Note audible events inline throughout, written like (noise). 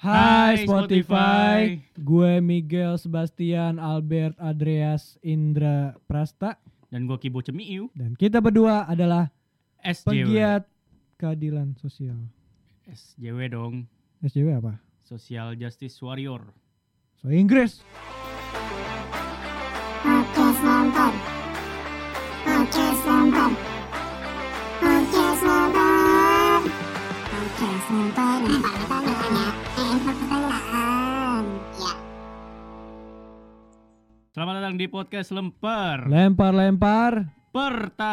Hai Spotify, gue Miguel Sebastian Albert Andreas Indra Prasta Dan gue Kibo Cemiu dan kita berdua adalah SJW pegiat keadilan sosial. SJW dong SJW apa? Social Justice Warrior So Inggris. Podcast nonton. Podcast nonton. Podcast nonton. Pertanyaan. Eh, pertanyaan. Ya. Selamat datang di podcast Lemper. Lempar-lempar Pertanian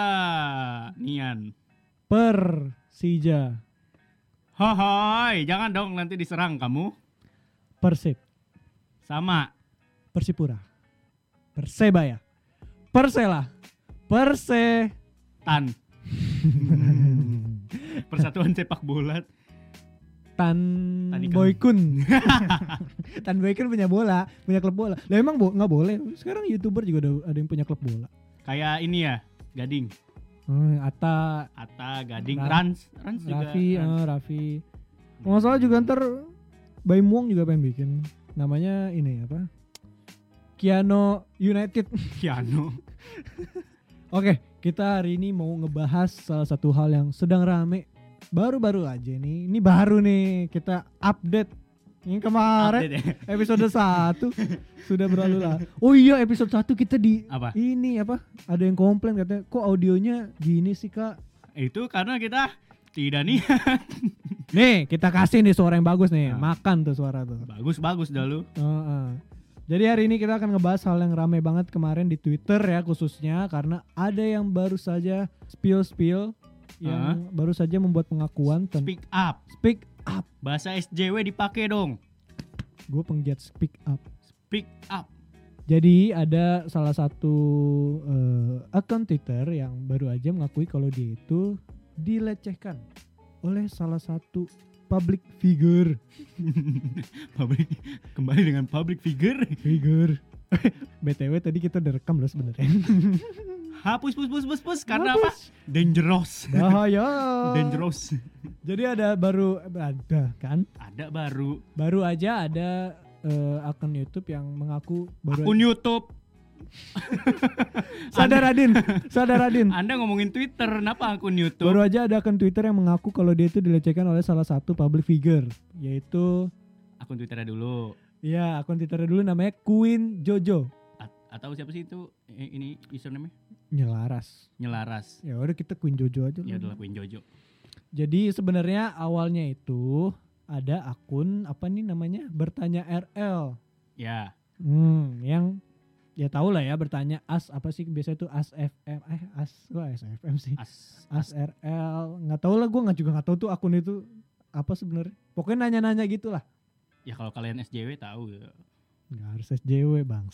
Persija. Hohoi Jangan dong nanti diserang kamu. Persib. Sama. Persipura. Persebaya. Persela. Perse Tan. (laughs) Persatuan sepak bola Tan Tadi kan. Boykun. (laughs) Tan Boykun punya bola Punya klub bola. Lah emang bo nggak boleh. Sekarang youtuber juga ada, ada yang punya klub bola. Kayak ini ya Gading. Hmm, Ata Ata Gading Ra- Rans. Rans juga Raffi Rans. eh, Raffi. Kalau nggak salah juga ntar Baim Wong juga pengen bikin. Namanya ini apa? Kiano United. (laughs) Kiano Oke kita hari ini mau ngebahas salah satu hal yang sedang rame Baru-baru aja nih Ini baru nih kita update Yang kemarin Update ya. (laughs) episode 1 (laughs) sudah berlalu lah. Oh iya episode 1 kita di Apa? ini apa? Ada yang komplain katanya kok audionya gini sih kak? Itu karena kita Tidak nih (laughs) Nih kita kasih nih suara yang bagus nih. Nah. Makan tuh suara tuh. Bagus-bagus dah lu Heeh. Jadi hari ini kita akan ngebahas hal yang rame banget kemarin di Twitter ya khususnya karena ada yang baru saja spill yang baru saja membuat pengakuan tentang Speak up speak up. Bahasa SJW dipakai dong Gue penggiat speak up. Speak up Jadi ada salah satu eh, akun Twitter yang baru aja mengakui kalau dia itu dilecehkan oleh salah satu public figure. (laughs) public kembali dengan public figure Figure. (laughs) BTW tadi kita udah rekam loh sebenarnya. (laughs) hapus pus pus pus pus karena apa? Dangerous. Bahaya. (laughs) dangerous. Jadi ada baru ada kan? ada baru. Baru aja ada eh, akun YouTube yang mengaku baru akun YouTube. (laughs) Sadar Adin, sadar Adin. anda ngomongin Twitter kenapa akun YouTube? Baru aja ada akun Twitter yang mengaku kalau dia itu dilecehkan oleh salah satu public figure yaitu akun Twitternya dulu. Ya akun Twitter dulu namanya Queen Jojo. A- atau siapa sih itu? Ini username nyelaras. nyelaras Ya udah kita Queen Jojo aja. ya lah. adalah Queen Jojo Jadi sebenarnya awalnya itu ada akun apa nih namanya bertanya RL. ya Hmm, yang ya tahu lah ya bertanya as apa sih biasa itu as FM eh as gua as FM sih. as As RL nggak tahu lah gue nggak juga nggak tahu tuh akun itu apa sebenarnya. Pokoknya nanya-nanya gitulah. ya kalau kalian SJW tahu ya Nggak harus SJW bang. (laughs)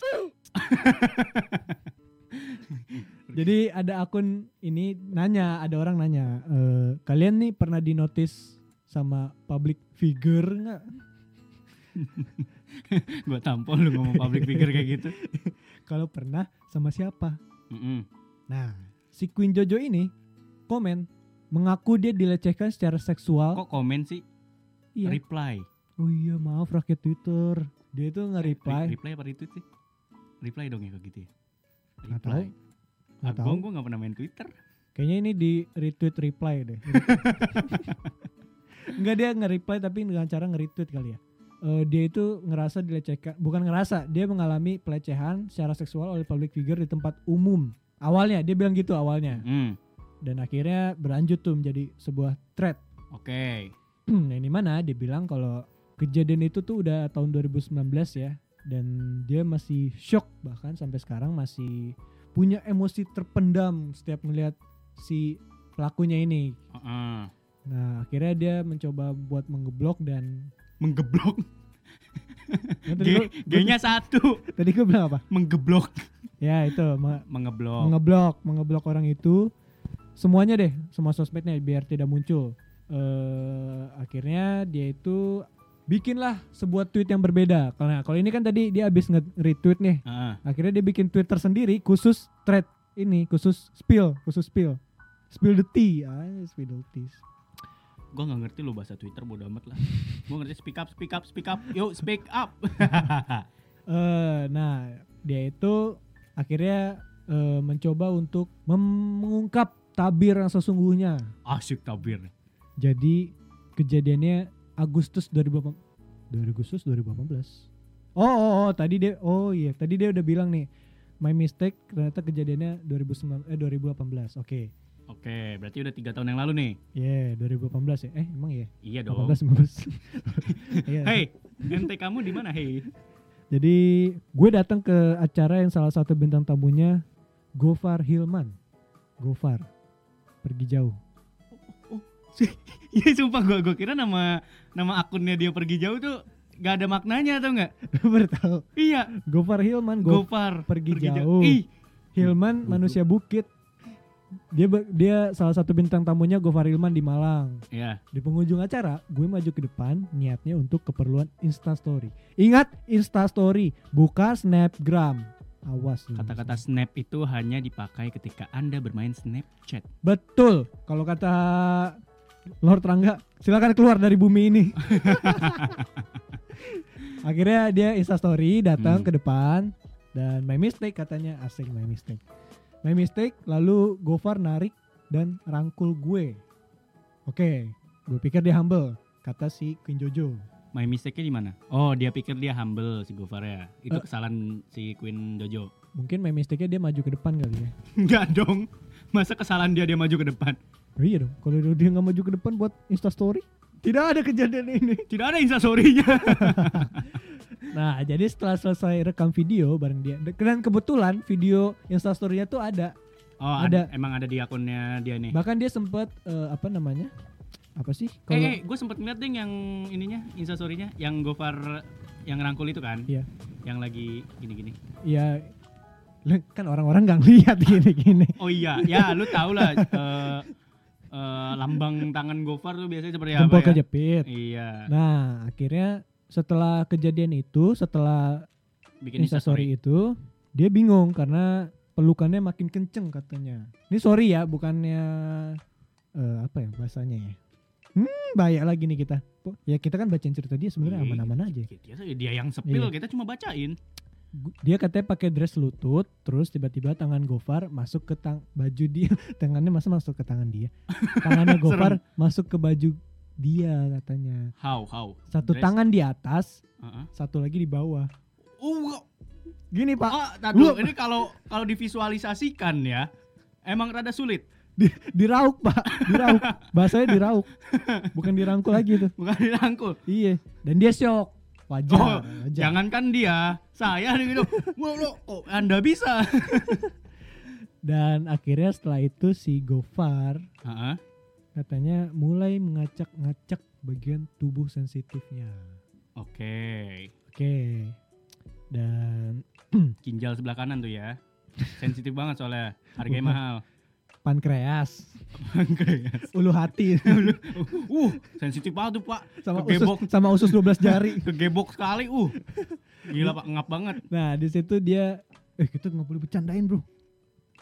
(laughs) Jadi ada akun ini nanya, ada orang nanya, "Eh, kalian nih pernah dinotis sama public figure nggak? (laughs) gua tampol lu ngomong public figure kayak gitu (laughs) Kalau pernah sama siapa? Mm-mm. Nah, si Queen Jojo ini komen mengaku dia dilecehkan secara seksual. kok komen sih Iya. reply Oh iya maaf rakyat Twitter. Dia itu nge-reply. Re- reply apa retweet sih reply dong ya kalau gitu ya Nggak tahu. Nggak tahu. Abang gue gak pernah main Twitter Kayaknya ini di retweet reply deh. (laughs) Enggak dia nge-reply tapi dengan cara nge-retweet kali ya. Eh, dia itu ngerasa dilecehkan, bukan ngerasa, dia mengalami pelecehan secara seksual oleh public figure di tempat umum. Awalnya dia bilang gitu awalnya Hmm, dan akhirnya berlanjut tuh menjadi sebuah thread. Oke (clears throat) nah ini mana dia bilang kalau kejadian itu tuh udah tahun 2019 ya dan dia masih shock bahkan sampai sekarang masih punya emosi terpendam setiap melihat si pelakunya ini. Heeh. Nah akhirnya dia mencoba buat menggeblok dan Menggeblok (laughs) Nah, G, G-nya satu tadi gue bilang apa? Menggeblok Ya itu me- Mengeblok mengeblok, mengeblok orang itu semuanya deh, semua sosmednya biar tidak muncul. eh akhirnya dia itu bikinlah sebuah tweet yang berbeda. Kalau kalau ini kan tadi dia habis nge-retweet nih. Heeh. Akhirnya dia bikin Twitter sendiri khusus thread ini, khusus spill, khusus spill. Spill the tea, ah, spill the tea. Gua nggak ngerti lo bahasa Twitter bodo amat lah. Gua ngerti speak up, speak up, speak up. Yuk speak up. (laughs) Eh, nah, dia itu akhirnya eh, mencoba untuk mengungkap tabir yang sesungguhnya. Asyik tabir. Jadi kejadiannya Agustus 2018. 2 Agustus 2018. Oh, oh, oh, tadi dia oh iya, tadi dia udah bilang nih my mistake ternyata kejadiannya 2019 eh 2018. Oke. Oke, berarti udah tiga tahun yang lalu nih. Yeah, 2018 ya. Eh, emang ya? Iya dong. 18 19. (laughs) Iya. Hey, ente kamu di mana? Hey. Jadi gue datang ke acara yang salah satu bintang tamunya Gofar Hilman. Gofar pergi jauh. (laughs) Iya sumpah gua gua kira nama nama akunnya dia pergi jauh tuh gak ada maknanya atau enggak? (laughs) Baru tahu. Iya, Gofar Hilman, Go Gopar pergi jauh. Ih, Hilman manusia bukit. Dia dia salah satu bintang tamunya Gofar Hilman di Malang. ya. Di penghujung acara, gue maju ke depan niatnya untuk keperluan Instastory. Ingat Instastory, bukan Snapgram. Awas. Kata-kata snap itu hanya dipakai ketika Anda bermain Snapchat. Betul. Kalau kata Lord Rangga, silakan keluar dari bumi ini. (laughs) Akhirnya dia Instastory datang Hmm. ke depan dan my mistake katanya asing my mistake. My mistake lalu Gofar narik dan rangkul gue. Oke, gue pikir dia humble kata si Queen Jojo. My mistake-nya di mana? Oh, dia pikir dia humble si Gofar ya. Itu Eh. kesalahan si Queen Jojo. Mungkin my mistake-nya dia maju ke depan kali ya. Enggak dong. Masa kesalahan dia dia maju ke depan? Oh iya dong, kalau dia nggak maju ke depan buat Instastory, tidak ada kejadian ini. (laughs) Tidak ada instastory-nya. (laughs) Nah, jadi setelah selesai rekam video bareng dia, dan kebetulan video Instastory-nya tuh ada. Oh, Ada. ada. emang ada di akunnya dia nih. Bahkan dia sempet eh, apa namanya? Apa sih? Kalau Eh, gue sempet ngeliat deh yang ininya, instastory-nya, yang Gofar yang rangkul itu kan, Iya. yang lagi gini-gini. ya lu- kan orang-orang nggak ngeliat (laughs) gini-gini. Oh iya, ya lu tau lah eh, eh, lambang tangan Gofar tuh biasanya seperti Jempol apa ya? kejepit. Iya, Nah, akhirnya setelah kejadian itu, setelah bikin Instastory itu, dia bingung karena pelukannya makin kenceng katanya. Ini sorry ya, bukannya eh, apa ya bahasanya ya? Hmm, bahaya lagi nih kita. Ya kita kan bacain cerita dia sebenarnya Iya. aman-aman aja. Dia, dia yang sepil, Iya. kita cuma bacain. Dia katanya pakai dress lutut, terus tiba-tiba tangan Gofar masuk ke tang baju dia, (laughs) tangannya masa masuk ke tangan dia. (laughs) Tangannya Gofar masuk ke baju dia katanya. How, how? Satu Dress? tangan di atas, Heeh. satu lagi di bawah. Uh, Gini pak, ah, tar dulu. ini kalau kalau divisualisasikan ya, emang rada sulit. di, dirauk pak, dirauk. Bahasanya dirauk, bukan dirangkul lagi tuh. Bukan dirangkul. Iya, dan dia shock. Wajar, Oh, wajar. Jangankan dia, saya nih gitu. Wah, lo, oh, Anda bisa. (laughs) Dan akhirnya setelah itu si Gofar Heeh. katanya mulai mengacak-ngacak bagian tubuh sensitifnya. Oke. Oke. Dan Ginjal sebelah kanan tuh ya. Sensitif banget soalnya. Harganya mahal. Pankreas, Pankreas. ulu hati, (laughs) uh, sensitif banget tuh, Pak. sama Kegebok. usus sama usus 12 jari. (laughs) Kegebok sekali, uh. Gila, Pak, ngap banget. Nah, di situ dia eh kita nggak boleh bercandain, Bro.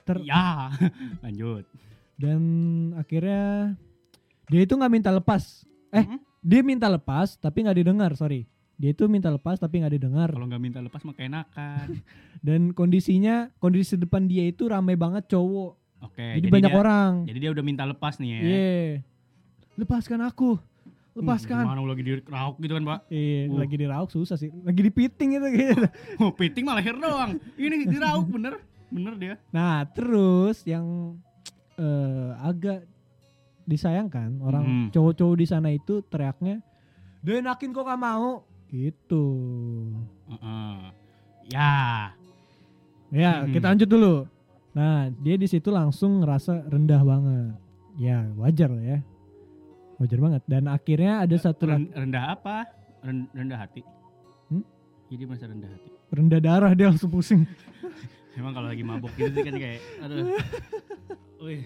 Ter Ya. (laughs) Lanjut. dan akhirnya dia itu nggak minta lepas. Eh, Hmm? dia minta lepas tapi nggak didengar, sorry. Dia itu minta lepas tapi nggak didengar. Kalau nggak minta lepas mah keenakan. Dan kondisinya kondisi depan dia itu ramai banget cowok. Oke. jadi, banyak dia, orang. Jadi dia udah minta lepas nih ya. Iya. Lepaskan aku. Uh, Lepaskan. Gimana lu lagi di rauk gitu kan, Pak? Iya, Uh. lagi dirauk susah sih. Lagi dipiting itu gitu. Oh, piting malah leher doang. Ini di rauk bener. Bener dia. Nah, terus yang eh, agak disayangkan orang Hmm. cowok-cowok di sana itu teriaknya, "Dia enakin kok gak mau." Gitu. Heeh. Ya. Ya, Hmm. kita lanjut dulu. Nah, dia di situ langsung ngerasa rendah banget. Ya, wajar lah ya. Wajar banget. Dan akhirnya ada satu lagi Ren- rendah apa? Ren- rendah hati. Hmm? Jadi merasa rendah hati. rendah darah dia langsung pusing. (laughs) Emang kalau lagi mabuk gitu sih kan kayak aduh. (laughs) Wih,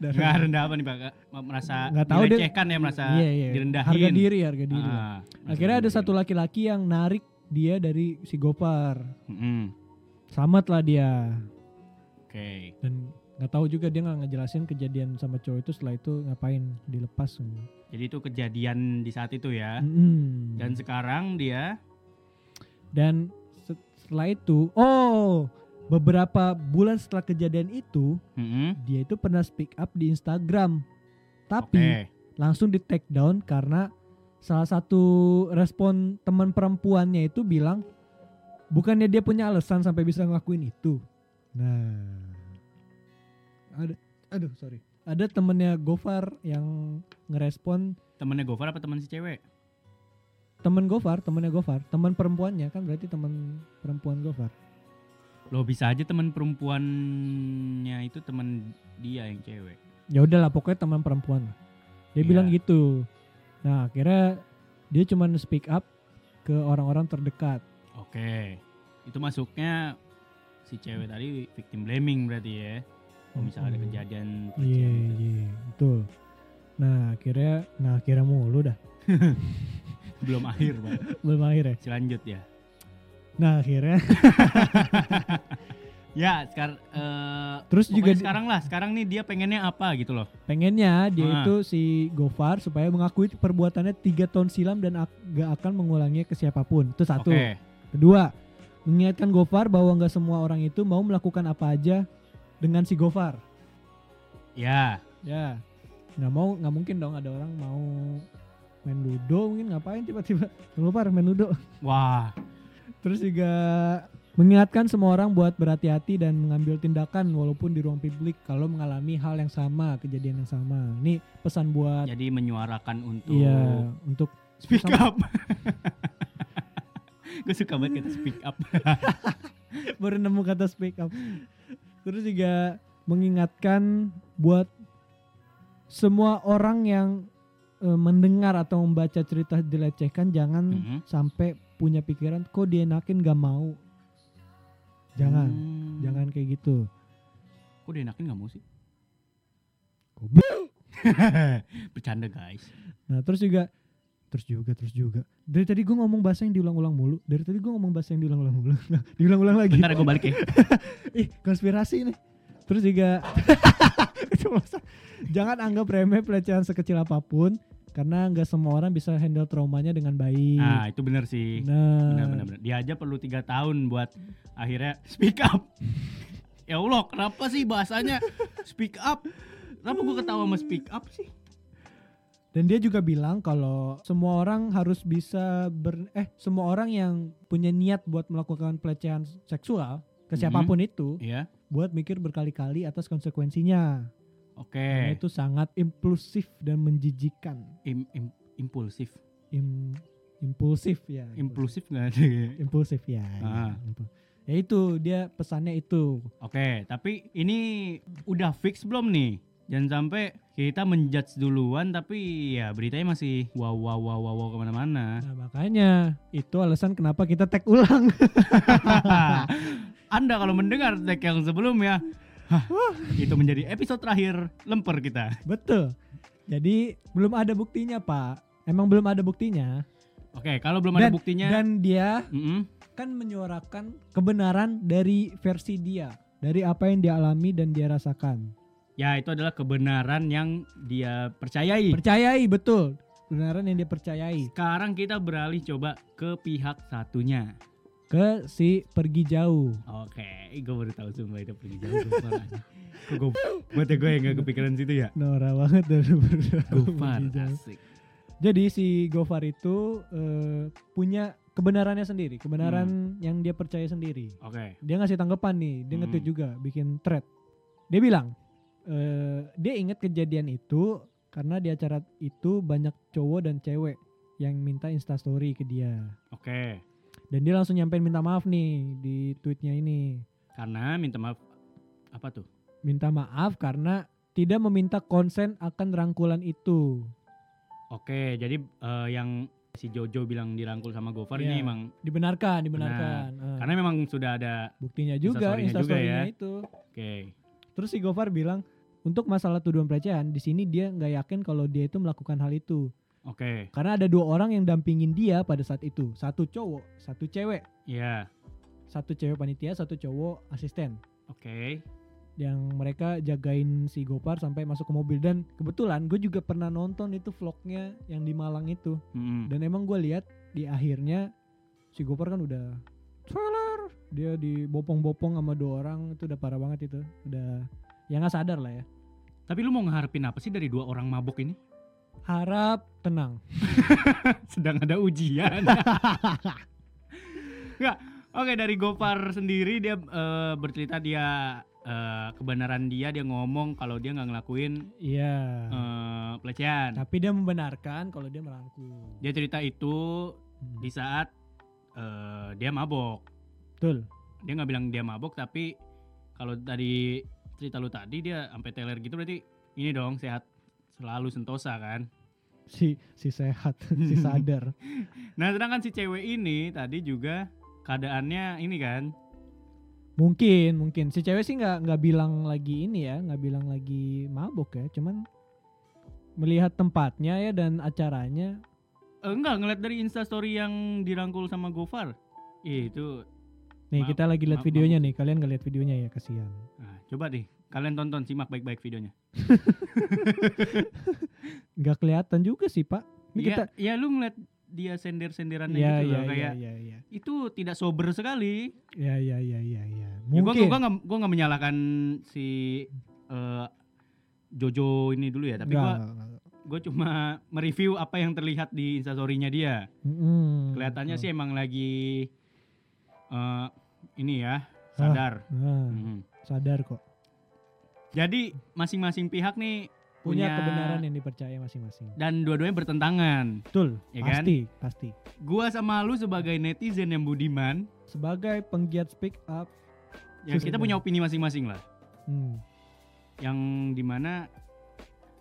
rendah apa nih Pak? Merasa Nggak tahu dia- dilecehkan ya, merasa Iya, iya. direndahin. Harga diri, harga diri. Ah, merasa Akhirnya ada satu laki-laki yang narik dia dari si Gopar. Mm-mm. Selamat lah dia. Oke. Dan nggak tahu juga dia nggak ngejelasin kejadian sama cowok itu setelah itu ngapain dilepas Jadi itu kejadian di saat itu ya. Mm-mm. Dan sekarang dia dan se- setelah itu oh beberapa bulan setelah kejadian itu Mm-mm. dia itu pernah speak up di Instagram tapi Oke. langsung di take down karena salah satu respon teman perempuannya itu bilang bukannya dia punya alasan sampai bisa ngelakuin itu nah ada aduh sorry ada temennya Gofar yang ngerespon Temennya Gofar apa teman si cewek? temen Gofar temennya Gofar teman perempuannya kan berarti teman perempuan Gofar Lo bisa aja teman perempuannya itu teman dia yang cewek. ya udahlah pokoknya teman perempuan dia Iya. bilang gitu nah akhirnya dia cuman speak up ke orang-orang terdekat Oke. Itu masuknya si cewek tadi victim blaming berarti ya. Kalau misalnya ada kejadian Iya, pelecehan gitu. iya, betul. Nah, akhirnya, nah akhirnya mulu dah. (laughs) Belum akhir, Pak. (laughs) Belum akhir ya. Selanjut ya. Nah, akhirnya. (laughs) Ya, sekarang eh Terus juga sekarang lah, sekarang nih dia pengennya apa gitu loh. pengennya dia Ah. itu si Gofar supaya mengakui perbuatannya tiga tahun silam dan ak- gak akan mengulanginya ke siapa pun. Itu satu. Oke. Kedua, mengingatkan Gofar bahwa nggak semua orang itu mau melakukan apa aja dengan si Gofar. Ya, Ya, nggak mau, nggak mungkin dong ada orang mau main ludo mungkin ngapain tiba-tiba Gofar main ludo. wah, Terus juga mengingatkan semua orang buat berhati-hati dan mengambil tindakan walaupun di ruang publik kalau mengalami hal yang sama, kejadian yang sama. Ini pesan buat jadi menyuarakan untuk iya untuk speak sama- up. (laughs) (laughs) Gue suka banget kata speak up. (laughs) baru nemu kata speak up. Terus juga mengingatkan buat semua orang yang eh, mendengar atau membaca cerita dilecehkan jangan Mhm. sampai punya pikiran kok dienakin gak mau. Jangan, Hmm. jangan kayak gitu. Kok dia enakin gak mau sih? (laughs) Bercanda guys. Nah terus juga terus juga terus juga dari tadi gue ngomong bahasa yang diulang-ulang mulu dari tadi gue ngomong bahasa yang diulang-ulang mulu nah, diulang-ulang lagi Bentar gue balik ya. (laughs) ih konspirasi nih terus juga (laughs) jangan anggap remeh pelecehan sekecil apa pun karena nggak semua orang bisa handle traumanya dengan baik Nah itu bener sih. nah Benar benar benar. Dia aja perlu tiga tahun buat akhirnya speak up. (laughs) ya Allah, kenapa sih bahasanya speak up? Kenapa gue ketawa sama speak up sih? Dan dia juga bilang kalau semua orang harus bisa ber eh semua orang yang punya niat buat melakukan pelecehan seksual ke Mhm. siapa pun itu Iya. buat mikir berkali-kali atas konsekuensinya Oke. Karena itu sangat impulsif dan menjijikan. Im- im- impulsif. Im, impulsif ya. Impulsif nggak ada ya? Impulsif ya. ya, Ah. impul- Ya itu dia pesannya itu. Oke, tapi ini udah fix belum nih? Jangan sampai kita menjudge duluan tapi ya beritanya masih wow wow wow wow, wow ke mana-mana. Nah makanya itu alasan kenapa kita tag ulang. (laughs) Anda kalau mendengar tag yang sebelumnya, hah, itu menjadi episode terakhir lemper kita. Betul. Jadi belum ada buktinya pak. Emang belum ada buktinya. Oke, kalau belum ada Dan- buktinya, Dan dia Mm-mm. kan menyuarakan kebenaran dari versi dia. Dari apa yang dia alami dan dia rasakan. Ya itu adalah kebenaran yang dia percayai. Percayai betul. Kebenaran yang dia percayai. Sekarang kita beralih coba ke pihak satunya. Ke si pergi jauh. Oke, gue baru tahu sumpah itu pergi jauh gue, buat gue yang gak kepikiran situ ya? Nora banget dari. (laughs) Gofar, asik. Jadi si Gofar itu eh, punya kebenarannya sendiri, kebenaran yang dia percaya sendiri. Oke, Dia ngasih tanggapan nih, dia Hmm. nge-tweet juga, bikin thread. Dia bilang, eh, dia ingat kejadian itu karena di acara itu banyak cowok dan cewek yang minta instastory ke dia. oke. Dan dia langsung nyampein minta maaf nih di tweetnya ini. Karena minta maaf, apa tuh? Minta maaf karena tidak meminta konsen akan rangkulan itu. Oke, jadi eh, yang si Jojo bilang dirangkul sama Gofar ini Iya. emang Dibenarkan, dibenarkan. Eh, karena memang sudah ada. buktinya juga Instastory-nya juga instastory-nya ya. itu. Oke, Terus si Gofar bilang untuk masalah tuduhan pelecehan di sini dia nggak yakin kalau dia itu melakukan hal itu. Oke, karena ada dua orang yang dampingin dia pada saat itu. Satu cowok satu cewek. Ya, satu cewek panitia satu cowok asisten. Oke. yang mereka jagain si Gopar sampai masuk ke mobil. Dan kebetulan gue juga pernah nonton itu vlognya yang di Malang itu. Mm-mm. dan emang gue lihat di akhirnya si Gopar kan udah trailer dia dibopong-bopong sama dua orang itu udah parah banget itu. Udah ya nggak sadar lah ya Tapi lu mau ngeharapin apa sih dari dua orang mabok ini? harap tenang (laughs) Sedang ada ujian. (laughs) Enggak. Oke, dari Gopar sendiri dia eh, bercerita dia eh, kebenaran dia dia ngomong kalau dia nggak ngelakuin iya eh, pelecehan. tapi dia membenarkan kalau dia merangkul Dia cerita itu Hmm. di saat eh, dia mabok. betul Dia nggak bilang dia mabok tapi kalau tadi cerita lu tadi dia sampai teler gitu berarti ini dong sehat. Selalu sentosa kan. si si sehat si (laughs) sadar. Nah, sedangkan si cewek ini tadi juga keadaannya ini kan? Mungkin mungkin. Si cewek sih nggak nggak bilang lagi ini ya nggak bilang lagi mabok ya cuman melihat tempatnya ya dan acaranya. Eh, enggak ngeliat dari instastory yang dirangkul sama Gofar. Itu nih kita lagi lihat videonya nih kalian nggak lihat videonya ya kasihan. Nah, coba deh kalian tonton simak baik-baik videonya. (laughs) nggak kelihatan juga sih pak ini Iya, kita ya lu ngeliat dia sender-senderannya ya gitu ya loh ya kayak ya ya itu tidak sober sekali. ya ya ya ya ya Ya, gua mungkin gua nggak gua nggak menyalahkan si eh, Jojo ini dulu ya, tapi Nggak, gua gua cuma mereview apa yang terlihat di instastory-nya dia. Mm-mm. Kelihatannya sih emang lagi eh ini ya, Ah. sadar. Nah, Mhm. Sadar kok Jadi masing-masing pihak nih punya, punya, kebenaran yang dipercaya masing-masing dan dua-duanya bertentangan. betul Ya kan? pasti pasti Gua sama lu sebagai netizen yang budiman, sebagai penggiat speak up ya kita punya opini masing-masing lah. hmm, Yang di mana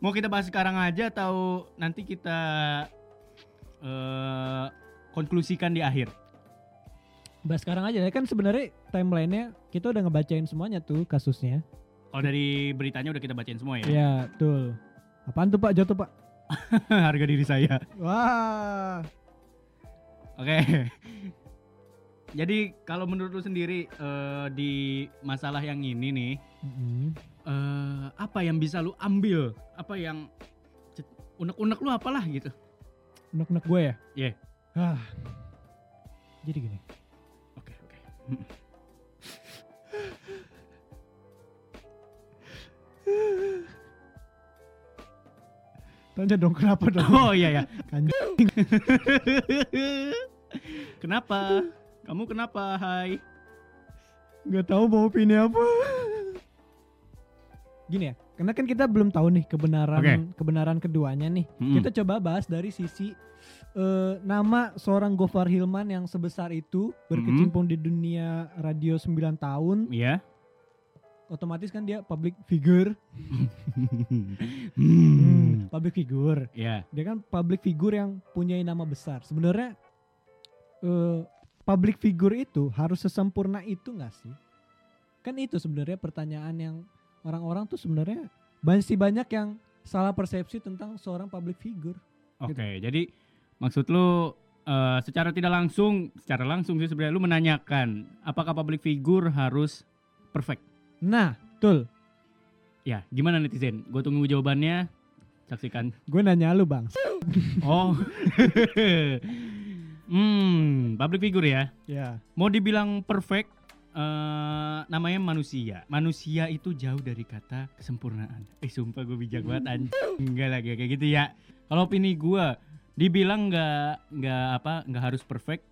mau kita bahas sekarang aja atau nanti kita eh konklusikan di akhir. Bahas sekarang aja ya kan sebenarnya timelinenya kita udah ngebacain semuanya tuh kasusnya Kalau dari beritanya udah kita bacain semua ya. ya betul apaan tuh pak jatuh pak (laughs) Harga diri saya. wah Oke. Jadi kalau menurut lu sendiri eh, di masalah yang ini nih, Mm-mm. eh, apa yang bisa lu ambil? Apa yang unek-unek lu apalah gitu? unek-unek gue ya Iya. ah jadi gini. Tanya dong kenapa dong Oh iya ya. kan Kenapa? Kamu kenapa? Hai. nggak tahu mau opini apa gini ya karena kan kita belum tahu nih kebenaran Oke. kebenaran keduanya nih Mm-mm. kita coba bahas dari sisi eh, nama seorang Gofar Hilman yang sebesar itu berkecimpung di dunia radio 9 tahun. Iya. otomatis kan dia public figure. Hmm. Hmm, public figure. Ya. dia kan public figure yang punya nama besar. Sebenarnya eh, public figure itu harus sesempurna itu nggak sih? Kan itu sebenarnya pertanyaan yang orang-orang tuh sebenarnya masih banyak yang salah persepsi tentang seorang public figure. Oke, jadi maksud lu eh, secara tidak langsung, secara langsung sih sebenarnya lu menanyakan apakah public figure harus perfect? nah betul Ya, gimana netizen? Gue tunggu jawabannya. Saksikan. gue nanya lu bang Oh. (laughs) hmm, public figure ya. ya Mau dibilang perfect eh namanya manusia. Manusia itu jauh dari kata kesempurnaan. Eh sumpah gue bijak banget anjing. Enggak lagi kayak gitu ya. Kalau opini gue dibilang nggak nggak apa nggak harus perfect.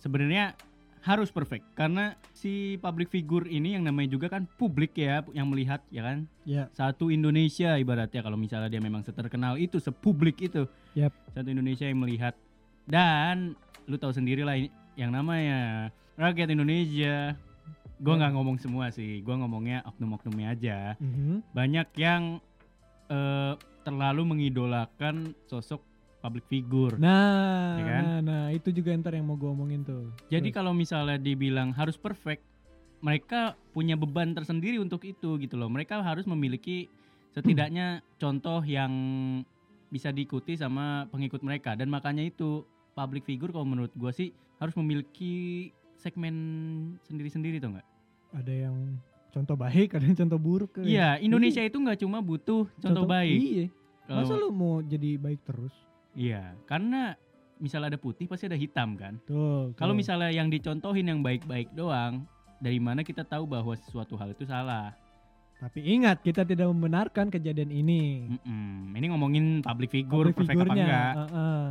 Sebenarnya harus perfect. Karena si public figure ini yang namanya juga kan publik ya yang melihat ya kan? Ya. Satu Indonesia ibaratnya kalau misalnya dia memang seterkenal itu sepublik itu. Yap. satu Indonesia yang melihat. Dan lu tahu sendiri lah ini- yang namanya rakyat Indonesia. Gue nggak ngomong semua sih gue ngomongnya oknum-oknumnya aja. Mhm. banyak yang eh, terlalu mengidolakan sosok public figure. Nah Ya kan? nah nah itu juga ntar yang mau gue omongin tuh. Jadi kalau misalnya dibilang harus perfect mereka punya beban tersendiri untuk itu gitu loh. Mereka harus memiliki setidaknya (clears throat) contoh yang bisa diikuti sama pengikut mereka. Dan makanya itu public figure kalau menurut gua sih harus memiliki segmen sendiri-sendiri tuh nggak? Ada yang contoh baik ada yang contoh buruk. Iya, Indonesia itu nggak cuma butuh contoh, baik. iya. Masa lu mau jadi baik terus Iya, karena misalnya ada putih pasti ada hitam kan. tuh Kalau misalnya yang dicontohin yang baik-baik doang, dari mana kita tahu bahwa sesuatu hal itu salah? tapi ingat kita tidak membenarkan kejadian ini Mm-mm. Ini ngomongin public figure, Public perfect apa enggak? heeh.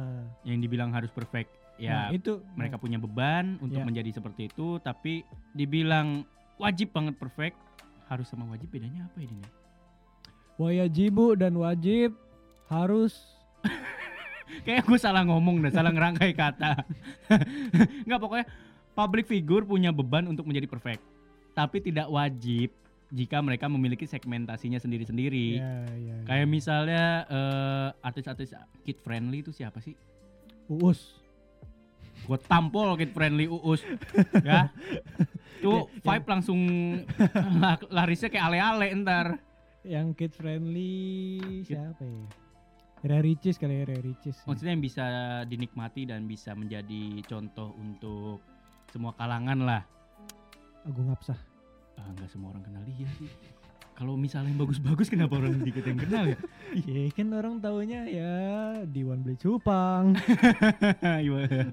Yang dibilang harus perfect, ya Nah, itu mereka punya beban untuk Ya. menjadi seperti itu, tapi dibilang wajib banget perfect, harus sama wajib bedanya apa ini? wajibu dan wajib harus (laughs) Kayak gue salah ngomong dan salah ngerangkai kata. (laughs) Nggak pokoknya public figure punya beban untuk menjadi perfect, tapi tidak wajib jika mereka memiliki segmentasinya sendiri-sendiri. ya, ya, Kayak ya. misalnya eh, artis-artis kid friendly itu siapa sih? uus Gue tampol kid friendly uus, ya. (laughs) Tuh vibe langsung (laughs) la- larisnya kayak ale-ale ntar. yang kid friendly siapa ya Rare Ricis kali ya Rare Ricis Maksudnya yang bisa dinikmati dan bisa menjadi contoh untuk semua kalangan lah. Agung Apsah Ah, nggak semua orang kenal dia sih. Kalau misalnya yang bagus-bagus kenapa orang dikit yang kenal ya? Iya kan orang taunya ya Diwan Beli Cupang (laughs) Iya.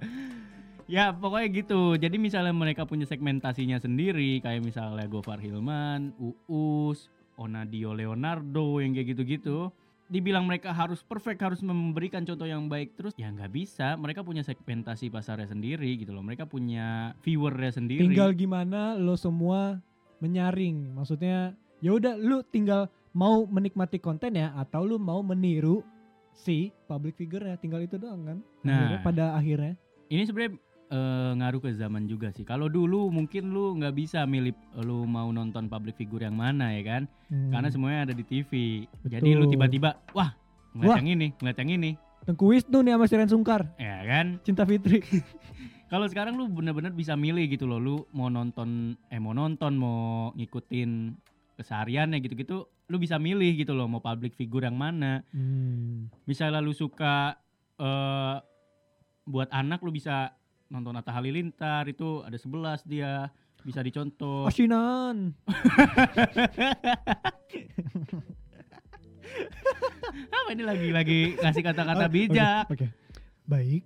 ya pokoknya gitu. Jadi misalnya mereka punya segmentasinya sendiri, kayak misalnya Gofar Hilman, Uus, Onadio Leonardo yang kayak gitu-gitu. Dibilang mereka harus perfect, harus memberikan contoh yang baik terus, ya nggak bisa. Mereka punya segmentasi pasarnya sendiri gitu loh. Mereka punya viewernya sendiri. Tinggal gimana lo semua menyaring Maksudnya ya udah lu tinggal mau menikmati konten ya Atau lu mau meniru si public figure-nya Tinggal itu doang kan Akhirnya- Nah. Pada akhirnya Ini sebenarnya eh, ngaruh ke zaman juga sih. Kalau dulu mungkin lu nggak bisa milih lu mau nonton public figure yang mana ya kan? Hmm. Karena semuanya ada di TV. Jadi lu Betul. tiba-tiba, wah, ngeliat Wah. yang ini, ngeliat yang ini, Tengku Wisnu nih sama Siren Sungkar ya kan? Cinta Fitri (laughs) Kalau sekarang lu bener-bener bisa milih gitu loh, lu mau nonton, eh mau nonton, mau ngikutin kesehariannya gitu-gitu, lu bisa milih gitu loh, mau public figure yang mana. hmm. Misalnya lu suka eh buat anak lu bisa nonton Atta Halilintar itu ada 11 dia bisa dicontoh. Asinan (laughs) Apa ini lagi lagi ngasih kata-kata Oh, bijak. Oke oke. Baik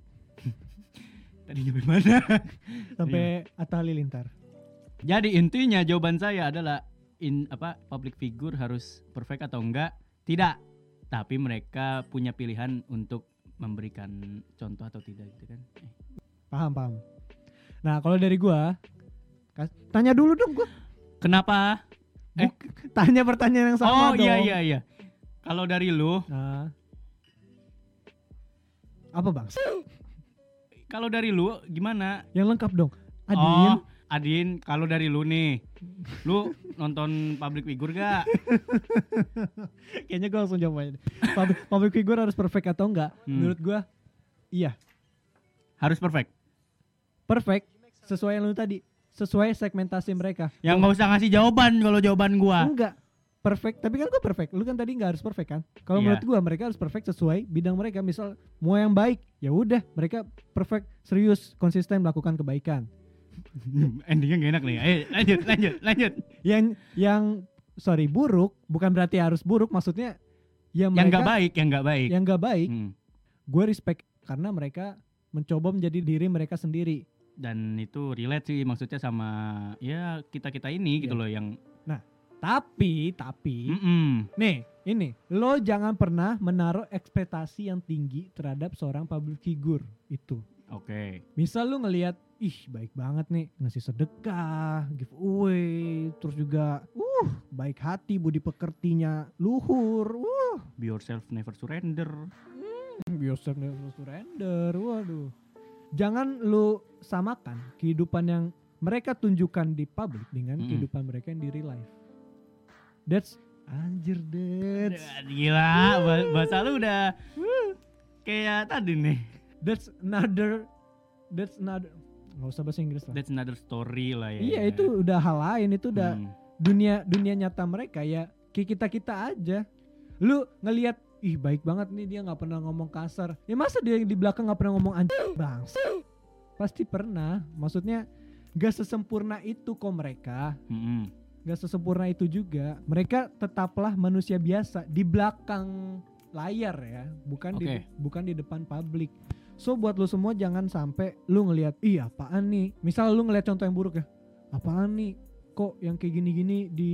(laughs) Tadi nyampe mana? Sampai Iya. Atta Halilintar Jadi intinya jawaban saya adalah in apa public figure harus perfect atau enggak? Tidak. Tapi mereka punya pilihan untuk memberikan contoh atau tidak gitu kan. Eh, Paham paham Nah kalau dari gua Tanya dulu dong gua Kenapa? Eh. Buk- Tanya pertanyaan yang oh sama dong iya iya iya. Kalau dari lu, Nah. Apa bang? kalau dari lu gimana? Yang lengkap dong. Adin. Oh, Adin, kalau dari lu nih, lu nonton public figure gak? (laughs) Kayaknya gue langsung jawab aja. public figure harus perfect atau enggak? Hmm. Menurut gua iya. Harus perfect. Perfect sesuai yang lu tadi. Sesuai segmentasi mereka. Yang nggak usah ngasih jawaban kalau jawaban gua. Enggak. Perfect, tapi kan gua perfect. Lu kan tadi nggak harus perfect kan? Kalau Iya. menurut gua mereka harus perfect sesuai bidang mereka. Misal mau yang baik, ya udah mereka perfect, serius, konsisten melakukan kebaikan. (laughs) Endingnya gak enak nih. Ayo lanjut, lanjut, lanjut. Yang yang sorry buruk bukan berarti harus buruk, maksudnya ya Yang mereka nggak baik, yang nggak baik. yang nggak baik, Hmm. gue respect karena mereka mencoba menjadi diri mereka sendiri. Dan itu relate sih maksudnya sama ya kita kita ini gitu Iya. loh yang. Tapi, tapi, Mm-mm. nih, ini lo jangan pernah menaruh ekspektasi yang tinggi terhadap seorang public figure itu. Oke. Misal lu ngelihat, ih baik banget nih ngasih sedekah, giveaway, terus juga, uh baik hati, budi pekertinya luhur, uh Be yourself, never surrender. yourself never surrender, waduh. Jangan lu samakan kehidupan yang mereka tunjukkan di publik dengan Mm-mm. kehidupan mereka yang di real life. That's anjir that's Gila, ba- bahasa lu udah kayak tadi nih. that's another that's another nggak usah bahasa Inggris lah. That's another story lah ya. Iya itu udah hal lain itu udah Hmm. dunia dunia nyata mereka ya kayak kita kita aja. Lu ngelihat ih baik banget nih dia nggak pernah ngomong kasar. Ya masa dia di belakang nggak pernah ngomong anjing bang? Pasti pernah. Maksudnya gak sesempurna itu kok mereka. Mm-mm. nggak sesempurna itu juga. Mereka tetaplah manusia biasa di belakang layar ya, bukan di Oke. bukan di depan publik. So buat lu semua jangan sampai lu ngelihat, ih apaan nih? Misal lu ngelihat contoh yang buruk ya, apaan nih? Kok yang kayak gini-gini di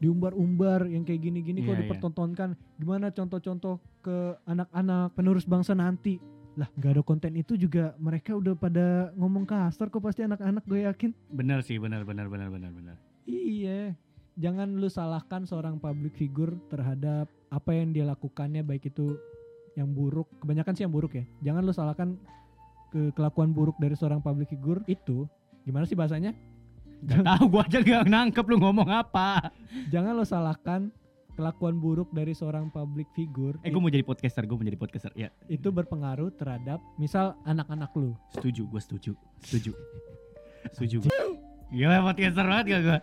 diumbar-umbar, yang kayak gini-gini kok Iya, iya. dipertontonkan? Gimana contoh-contoh ke anak-anak penerus bangsa nanti? Lah nggak ada konten itu juga mereka udah pada ngomong kasar kok pasti anak-anak gue yakin. Bener sih, bener bener bener bener bener. Iya. Jangan lu salahkan seorang public figure terhadap apa yang dia lakukannya baik itu yang buruk, kebanyakan sih yang buruk ya. Jangan lu salahkan ke kelakuan buruk dari seorang public figure itu. Gimana sih bahasanya? Gak tahu gua aja gak nangkep lu ngomong apa. Jangan lu salahkan kelakuan buruk dari seorang public figure Eh gua mau jadi podcaster, gua mau jadi podcaster. Ya, itu berpengaruh terhadap misal anak-anak lu. setuju, gua setuju. Setuju. (laughs) Setuju gua. Gila podcaster banget gak gua?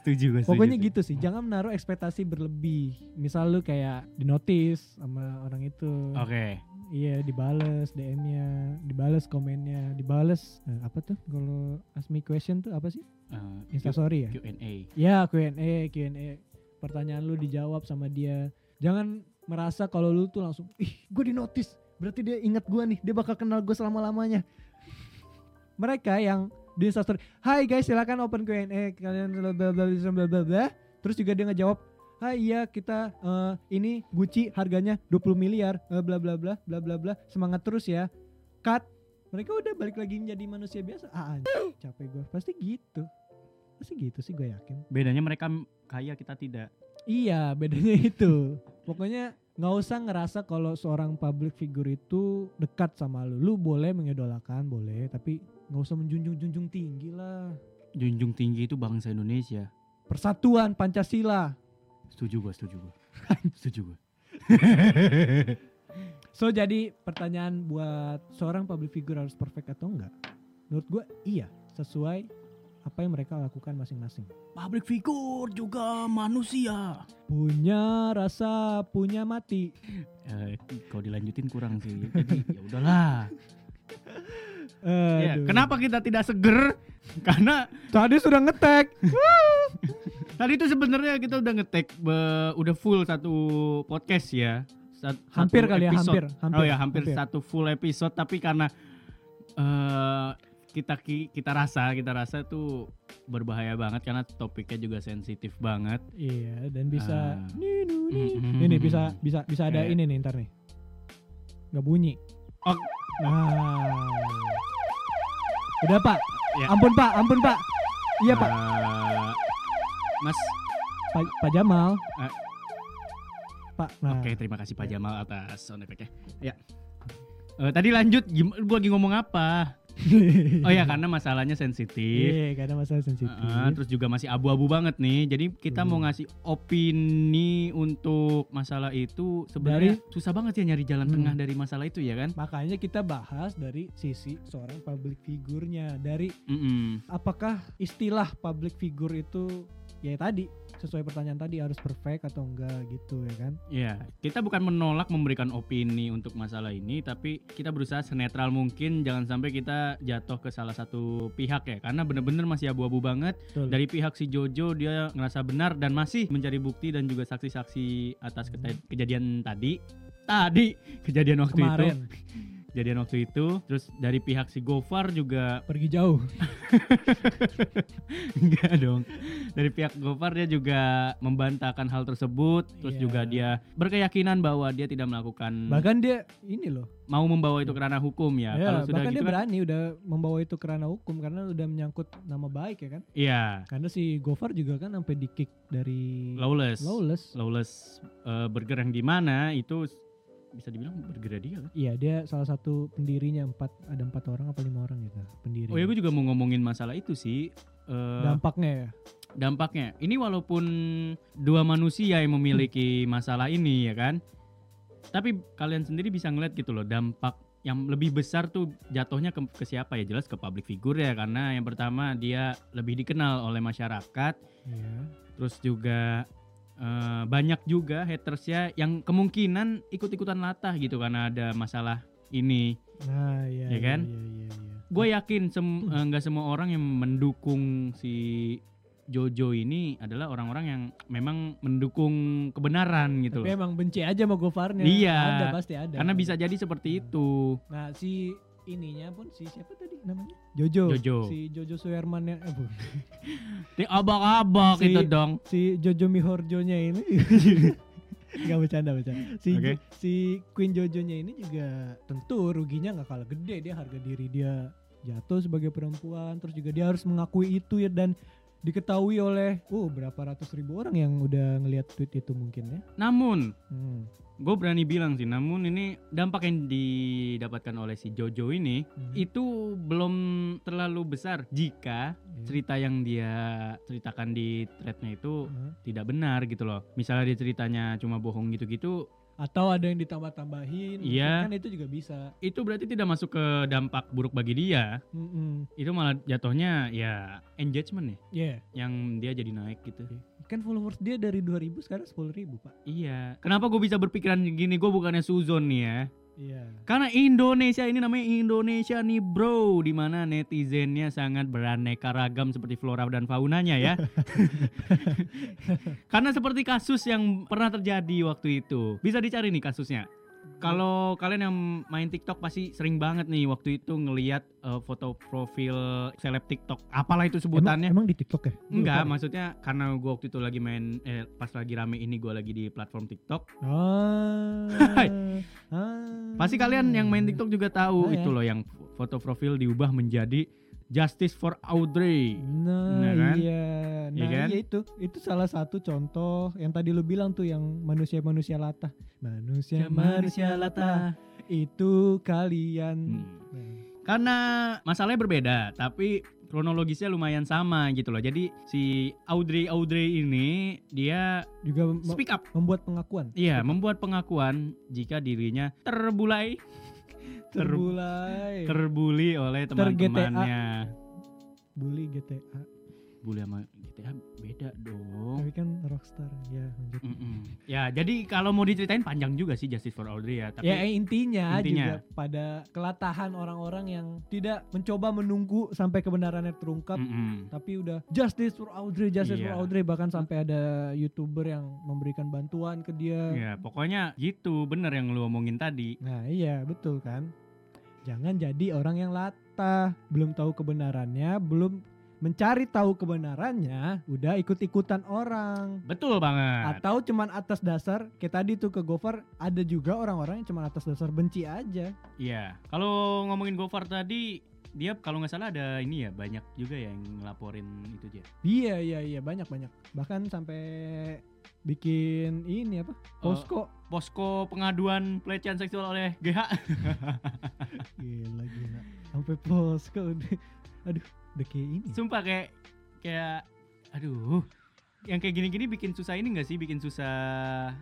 Setuju setuju, Pokoknya setuju. gitu sih, jangan menaruh ekspektasi berlebih. Misal lu kayak di notice sama orang itu. Oke. Iya dibales DM-nya, dibales komennya, dibales eh, apa tuh kalau ask me question tuh apa sih? Eh, Instastory ya? Q&A. Ya Q&A, Q&A. Pertanyaan lu dijawab sama dia. Jangan merasa kalau lu tuh langsung, ih gue di notice, berarti dia ingat gue nih, dia bakal kenal gue selama-lamanya. (laughs) Mereka yang di Instastory, Hai guys silakan open Q&A kalian bla bla bla bla bla. Terus juga dia ngejawab, Hai iya kita eh, ini Gucci harganya 20 miliar eh, bla bla bla bla bla bla semangat terus ya cut mereka udah balik lagi menjadi manusia biasa ah capek gue pasti gitu pasti gitu sih gue yakin Bedanya mereka kaya kita tidak. Iya, bedanya (laughs) itu. Pokoknya nggak usah ngerasa kalau seorang public figure itu dekat sama lu. Lu boleh mengidolakan, boleh, tapi nggak usah menjunjung-junjung tinggi lah. Junjung tinggi itu bangsa Indonesia. Persatuan Pancasila. Setuju gua, setuju gua. (laughs) setuju gua. (laughs) So jadi pertanyaan buat seorang public figure harus perfect atau enggak? Menurut gue iya, sesuai apa yang mereka lakukan masing-masing. Public figure juga manusia. Punya rasa, punya mati. Eh, kalau dilanjutin kurang sih. Jadi ya udahlah. (laughs) Ya, Aduh. kenapa kita tidak seger? Karena Tadi sudah ngetek. Tadi itu sebenarnya kita udah ngetek udah full satu podcast ya. Sat- Hampir kali ya, episode. hampir, hampir, oh ya, hampir, hampir. satu full episode tapi karena eh kita ki- kita rasa kita rasa tuh berbahaya banget karena topiknya juga sensitif banget. Iya, dan bisa Ah. Ninu, nih. Mm-mm. Ini bisa bisa bisa ada Kayak- ini nih ntar nih. Nggak bunyi. Oh. Nah. Udah, Pak. Ya. Ampun, Pak. Ampun, Pak. Iya, Pak. Eh, Mas, Pak, Jamal. Eh. Pak. Nah. oke terima kasih Pak Jamal atas sound effect-nya. Ya. Eh, tadi lanjut, gua lagi ngomong apa? (laughs) Oh ya karena masalahnya sensitif. Iya, karena masalah sensitif. Heeh, terus juga masih abu-abu banget nih. Jadi kita mau Hmm. ngasih opini untuk masalah itu sebenarnya susah banget ya nyari jalan Hmm. tengah dari masalah itu ya kan? Makanya kita bahas dari sisi seorang public figurnya, dari Mm-mm. apakah istilah public figure itu ya tadi sesuai pertanyaan tadi harus perfect atau enggak gitu ya kan? Ya, kita bukan menolak memberikan opini untuk masalah ini, tapi kita berusaha senetral mungkin. Jangan sampai kita jatuh ke salah satu pihak ya, karena bener-bener masih abu-abu banget. Betul. Dari pihak si Jojo dia ngerasa benar dan masih mencari bukti dan juga saksi-saksi atas kete- kejadian tadi. Tadi kejadian waktu itu, kemarin (laughs) kejadian waktu itu. Terus dari pihak si Gofar juga (laughs) pergi jauh. enggak dong. Dari pihak Gofar dia juga membantahkan hal tersebut. Terus Iya. juga dia berkeyakinan bahwa dia tidak melakukan Bahkan dia ini loh. mau membawa itu ke ranah hukum ya. Ya, Kalau sudah bahkan gitu dia kan, berani udah membawa itu ke ranah hukum karena udah menyangkut nama baik ya kan. iya, Karena si Gofar juga kan sampai di kick dari lawless. Lawless. Lawless eh, burger yang di mana itu bisa dibilang burger dia kan. Iya dia salah satu pendirinya empat ada empat orang apa lima orang gitu pendiri. Oh ya gue juga mau ngomongin masalah itu sih. Eh, Dampaknya ya. dampaknya. Ini walaupun dua manusia yang memiliki masalah ini ya kan. Tapi kalian sendiri bisa ngeliat gitu loh dampak yang lebih besar tuh jatuhnya ke, ke siapa ya jelas ke public figure ya karena yang pertama dia lebih dikenal oleh masyarakat Iya. terus juga eh, banyak juga hatersnya yang kemungkinan ikut-ikutan latah gitu karena ada masalah ini Nah, iya. Ya kan? Iya, iya, iya. gue yakin sem- eh, nggak semua orang yang mendukung si Jojo ini adalah orang-orang yang memang mendukung kebenaran gitu Tapi loh. emang benci aja sama Gofarnya. Iya. Ada pasti ada. Karena bisa jadi seperti itu. Nah si ininya pun si siapa tadi namanya? Jojo. Jojo. Si Jojo Suherman yang eh, Di (laughs) abak-abak Si- itu dong. si Jojo Mihorjonya ini. (laughs) Gak bercanda bercanda. Si Oke. si Queen Jojonya ini juga tentu ruginya nggak kalah gede dia harga diri dia jatuh sebagai perempuan terus juga dia harus mengakui itu ya dan diketahui oleh uh berapa ratus ribu orang yang udah ngelihat tweet itu mungkin ya. Namun Hmm. Gue berani bilang sih, namun ini dampak yang didapatkan oleh si Jojo ini Hmm. itu belum terlalu besar jika Ya. cerita yang dia ceritakan di threadnya itu Hah? tidak benar gitu loh. Misalnya dia ceritanya cuma bohong gitu-gitu, atau ada yang ditambah-tambahin Iya. kan itu juga bisa itu berarti tidak masuk ke dampak buruk bagi dia. Mm-mm. Itu malah jatuhnya ya engagement ya ya, yang dia jadi naik gitu. kan followers dia dari 2000 sekarang 10.000 ribu pak Iya. Kenapa gue bisa berpikiran gini? Gue bukannya suzon nih ya. Iya. Karena Indonesia ini namanya Indonesia nih bro. Di mana netizennya sangat beraneka ragam seperti flora dan faunanya ya. (laughs) Karena seperti kasus yang pernah terjadi waktu itu. Bisa dicari nih kasusnya Kalau kalian yang main TikTok pasti sering banget nih waktu itu ngeliat eh, foto profil seleb TikTok Apalah itu sebutannya emang, emang di TikTok ya Enggak, maksudnya karena gue waktu itu lagi main eh, pas lagi rame ini gue lagi di platform TikTok. ah, ah. (laughs) Pasti kalian yang main TikTok juga tahu Oh, itu ya. loh yang foto profil diubah menjadi Justice for Audrey. Nah, Nah, kan? iya, nah Iya kan? iya itu, itu salah satu contoh yang tadi lu bilang tuh yang manusia-manusia latah, manusia manusia latah itu kalian. Hmm. Nah, Karena masalahnya berbeda, tapi kronologisnya lumayan sama gitu loh. Jadi si Audrey Audrey ini dia juga speak up. membuat pengakuan. Iya, membuat pengakuan jika dirinya terbulai, ter- Terbulai, terbuli oleh teman-temannya. bully GTA. Bully sama GTA beda dong. Tapi kan rockstar ya. lanjut. Mm-mm. Ya, jadi kalau mau diceritain panjang juga sih Justice for Audrey ya, tapi ya eh, intinya, Intinya. juga pada kelatahan orang-orang yang tidak mencoba menunggu sampai kebenarannya terungkap Mm-mm. tapi udah justice for Audrey, justice Iya. for Audrey bahkan sampai ada youtuber yang memberikan bantuan ke dia. Ya, pokoknya gitu, bener yang lu omongin tadi. Nah iya betul kan. Jangan jadi orang yang latah, belum tahu kebenarannya, belum mencari tahu kebenarannya, udah ikut-ikutan orang. Betul banget. Atau cuman atas dasar kayak tadi tuh ke Gofar ada juga orang-orang yang cuman atas dasar benci aja. Iya. Kalau ngomongin Gofar tadi, dia kalau nggak salah ada ini ya banyak juga ya yang ngelaporin itu dia. Iya iya iya banyak banyak. Bahkan sampai bikin ini apa? Posko. Posko pengaduan pelecehan seksual oleh GH. (laughs) Gila gila. Sampai posko udah. Aduh, udah kayak ini. Sumpah kayak kayak aduh. Yang kayak gini-gini bikin susah ini gak sih? Bikin susah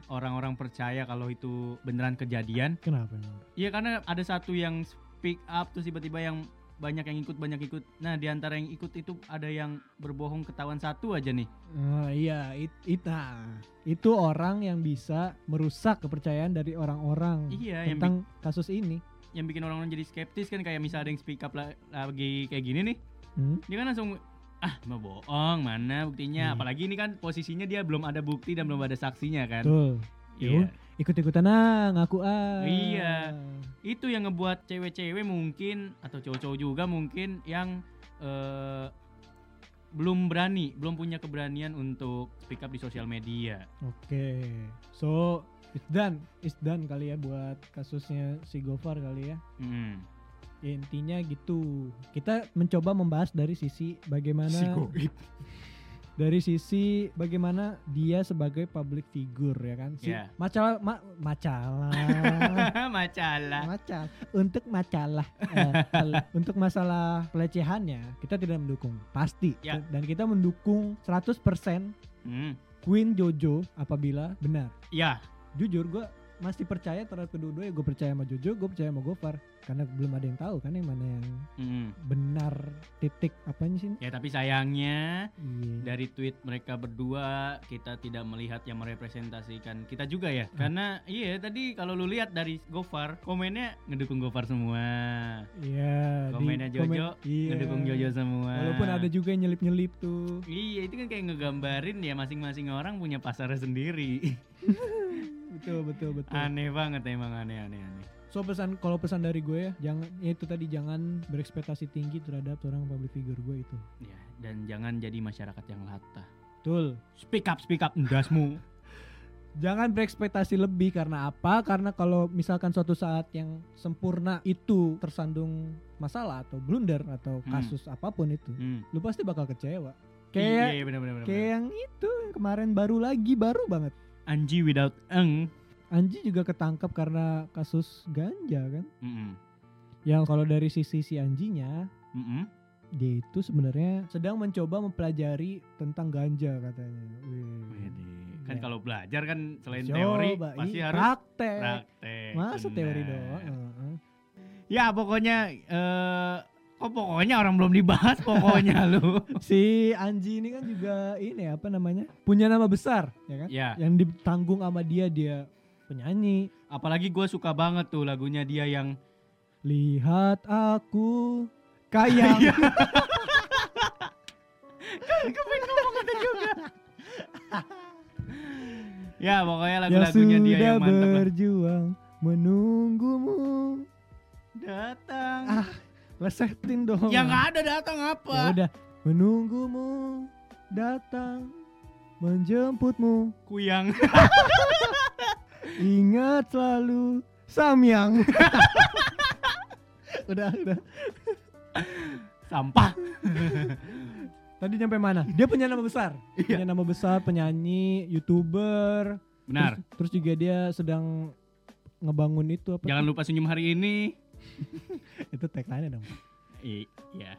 orang-orang percaya kalau itu beneran kejadian. Kenapa? Iya karena ada satu yang speak up terus tiba-tiba yang banyak yang ikut banyak ikut. Nah di antara yang ikut itu ada yang berbohong ketahuan satu aja nih. Ah, iya, it, it- nah, itu orang yang bisa merusak kepercayaan dari orang-orang Iya yang, tentang kasus ini. yang bikin orang-orang jadi skeptis kan kayak misalnya ada yang speak up la- lagi kayak gini nih. Hmm? Dia kan langsung ah mau bohong mana buktinya Iya. apalagi ini kan posisinya dia belum ada bukti dan belum ada saksinya kan Betul. iya Ikut-ikutan ah, ngaku ah. Iya. itu yang ngebuat cewek-cewek mungkin atau cowok-cowok juga mungkin yang eh, belum berani belum punya keberanian untuk speak up di sosial media Oke. So, it's done. It's done kali ya buat kasusnya si Gofar kali ya. Mm. Ya, intinya gitu. Kita mencoba membahas dari sisi bagaimana Si dari sisi bagaimana dia sebagai public figure ya kan. Si Iya. macalah ma- macalah. (laughs) macalah macal untuk macalah eh, (laughs) untuk masalah pelecehannya kita tidak mendukung pasti Ya. dan kita mendukung 100% Hmm. Queen Jojo apabila benar ya jujur gua masih percaya terhadap kedua-dua ya gue percaya sama Jojo, gue percaya sama Gofar karena belum ada yang tahu kan yang mana yang Mm. benar titik apanya sih? Ya tapi sayangnya Iya. dari tweet mereka berdua kita tidak melihat yang merepresentasikan kita juga ya. Hmm. Karena iya tadi kalau lu lihat dari Gofar komennya ngedukung Gofar semua. Iya. di Komennya Jojo komen- iya. ngedukung Jojo semua. Walaupun ada juga yang nyelip-nyelip tuh. Iya itu kan kayak ngegambarin ya masing-masing orang punya pasarnya sendiri. (laughs) betul betul betul. aneh banget emang aneh aneh aneh. So pesan kalau pesan dari gue ya, jangan ya itu tadi jangan berekspektasi tinggi terhadap seorang public figure gue itu. Ya dan jangan jadi masyarakat yang latah. Betul. Speak up speak up endasmu. (laughs) Jangan berekspektasi lebih karena apa? Karena kalau misalkan suatu saat yang sempurna itu tersandung masalah atau blunder atau Hmm. kasus apa pun itu, Hmm. lu pasti bakal kecewa. Iya, Kayak iya benar benar benar. kayak yang itu yang kemarin baru lagi baru banget. Anji without eng. Anji juga ketangkap karena kasus ganja kan. Mm-mm. Yang kalau dari sisi si Anjinya Mm-mm. dia itu sebenarnya sedang mencoba mempelajari tentang ganja katanya. Wih. Kan Ya. kalau belajar kan selain Coba, teori pasti iya, harus praktek. praktek. Masa teori doang? Heeh. Ya pokoknya eh kok pokoknya orang belum dibahas (laughs) pokoknya lu. si Anji ini kan juga ini apa namanya punya nama besar ya kan ya, yang ditanggung sama dia dia penyanyi apalagi gue suka banget tuh lagunya dia yang lihat aku kaya Iya. (laughs) Pengen ngomong itu juga. ya pokoknya lagu-lagunya dia yang mantep lah. berjuang menunggumu Datang. Ah, lesetin dong ya nggak ada datang Ya apa? udah menunggumu datang menjemputmu Kuyang. (laughs) ingat selalu samyang (laughs) udah udah Sampah. (laughs) Tadi nyampe mana? Dia punya nama besar. Iya. Punya nama besar, penyanyi, YouTuber. Benar. Terus, terus juga dia sedang ngebangun itu apa? Jangan lupa senyum hari ini. (laughs) Itu tagline dong. Iya.